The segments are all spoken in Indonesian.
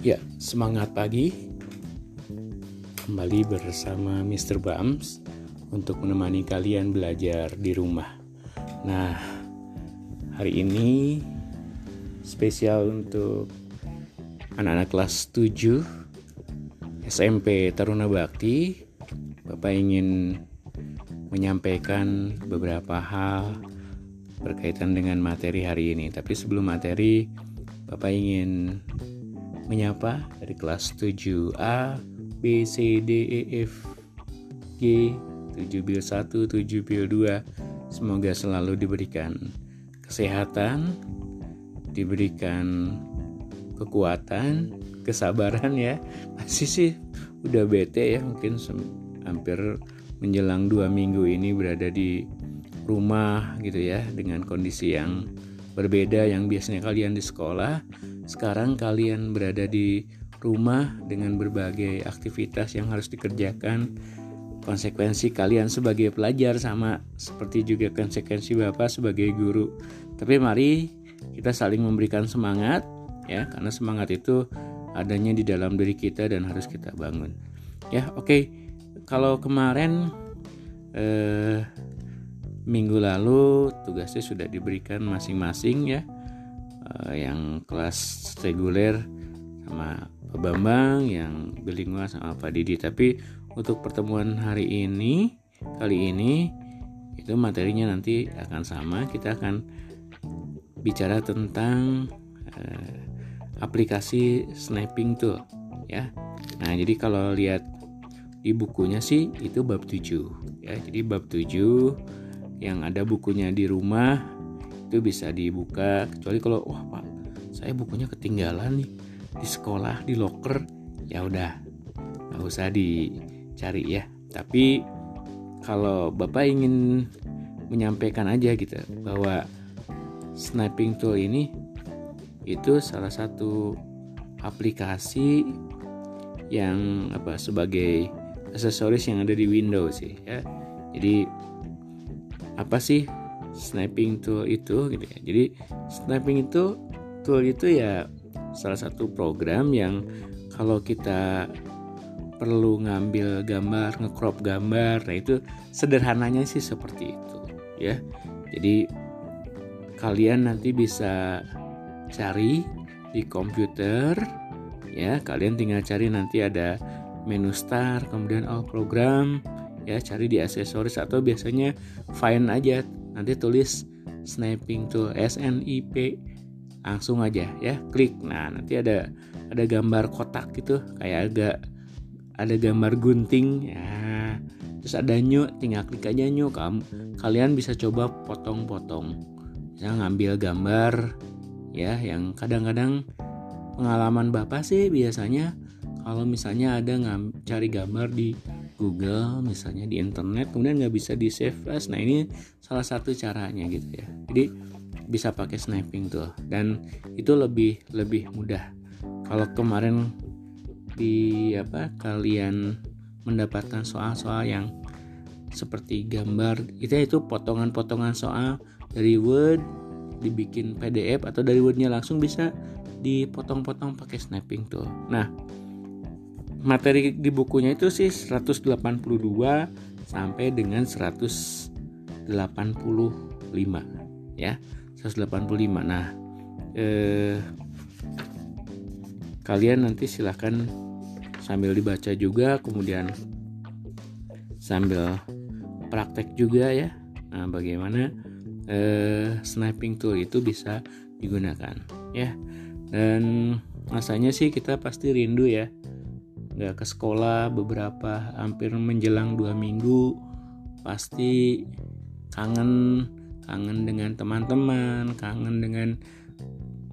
Ya, semangat pagi. Kembali bersama Mr. Bams untuk menemani kalian belajar di rumah. Nah, hari ini spesial untuk anak-anak kelas 7 SMP Taruna Bakti. Bapak ingin menyampaikan beberapa hal berkaitan dengan materi hari ini. Tapi sebelum materi, Bapak ingin menyapa dari kelas 7A, B, C, D, E, F, G, 7 bil 1, 7 bil 2. Semoga selalu diberikan kesehatan, diberikan kekuatan, kesabaran ya. Masih sih udah bete ya mungkin hampir menjelang dua minggu ini berada di rumah gitu ya dengan kondisi yang berbeda yang biasanya kalian di sekolah sekarang kalian berada di rumah dengan berbagai aktivitas yang harus dikerjakan. Konsekuensi kalian sebagai pelajar sama seperti juga konsekuensi Bapak sebagai guru. Tapi mari kita saling memberikan semangat ya karena semangat itu adanya di dalam diri kita dan harus kita bangun. Ya oke. Okay. kalau kemarin eh, minggu lalu tugasnya sudah diberikan masing-masing ya uh, yang kelas reguler sama Pak Bambang, yang bilingual sama Pak Didi. Tapi untuk pertemuan hari ini, kali ini itu materinya nanti akan sama. Kita akan bicara tentang uh, aplikasi sniping tool ya. Nah, jadi kalau lihat di bukunya sih itu bab 7 ya. Jadi bab 7 yang ada bukunya di rumah itu bisa dibuka kecuali kalau wah pak saya bukunya ketinggalan nih di sekolah di locker. Ya udah nggak usah dicari ya. Tapi kalau bapak ingin menyampaikan aja gitu bahwa sniping tool ini itu salah satu aplikasi yang apa sebagai aksesoris yang ada di Windows sih ya. Jadi apa sih sniping tool itu gitu ya. Jadi sniping itu tool itu ya salah satu program yang kalau kita perlu ngambil gambar, ngecrop gambar, nah itu sederhananya sih seperti itu ya. Jadi kalian nanti bisa cari di komputer ya, kalian tinggal cari nanti ada menu start, kemudian all program, ya cari di aksesoris atau biasanya find aja nanti tulis sniping tool S N I P langsung aja ya klik. Nah nanti ada ada gambar kotak gitu kayak agak ada gambar gunting ya. Terus ada new tinggal klik aja new. Kamu kalian bisa coba potong-potong. Bisa ngambil gambar ya yang kadang-kadang pengalaman bapak sih biasanya kalau misalnya ada ngam, cari gambar di Google misalnya di internet kemudian nggak bisa di save as. Nah ini salah satu caranya gitu ya. Jadi bisa pakai sniping tuh. Dan itu lebih lebih mudah. Kalau kemarin di apa kalian mendapatkan soal-soal yang seperti gambar itu itu potongan-potongan soal dari Word dibikin PDF atau dari Wordnya langsung bisa dipotong-potong pakai sniping tuh. Nah materi di bukunya itu sih 182 sampai dengan 185 ya. 185 nah eh, kalian nanti silahkan sambil dibaca juga kemudian sambil praktek juga ya. Nah bagaimana eh, sniping tool itu bisa digunakan ya. Dan rasanya sih kita pasti rindu ya nggak ke sekolah beberapa hampir menjelang dua minggu pasti kangen kangen dengan teman-teman kangen dengan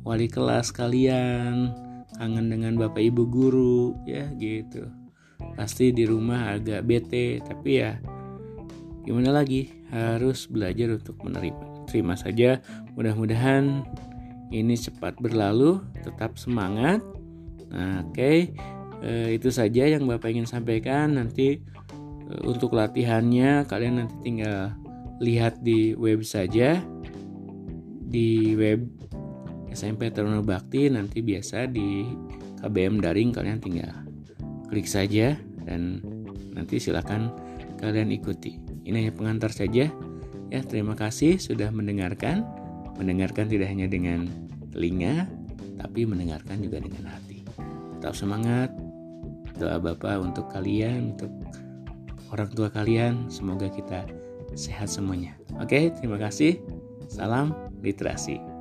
wali kelas kalian kangen dengan bapak ibu guru ya gitu. Pasti di rumah agak bete tapi ya gimana lagi harus belajar untuk menerima terima saja. Mudah-mudahan ini cepat berlalu tetap semangat. Nah, oke. okay e, itu saja yang Bapak ingin sampaikan. Nanti e, untuk latihannya kalian nanti tinggal lihat di web saja. Di web SMP Taruna Bakti nanti biasa di KBM daring kalian tinggal klik saja dan nanti silakan kalian ikuti. Ini hanya pengantar saja. Ya, terima kasih sudah mendengarkan. Mendengarkan tidak hanya dengan telinga, tapi mendengarkan juga dengan hati. Tetap semangat. Doa Bapak untuk kalian, untuk orang tua kalian, semoga kita sehat semuanya. Oke, terima kasih. Salam literasi.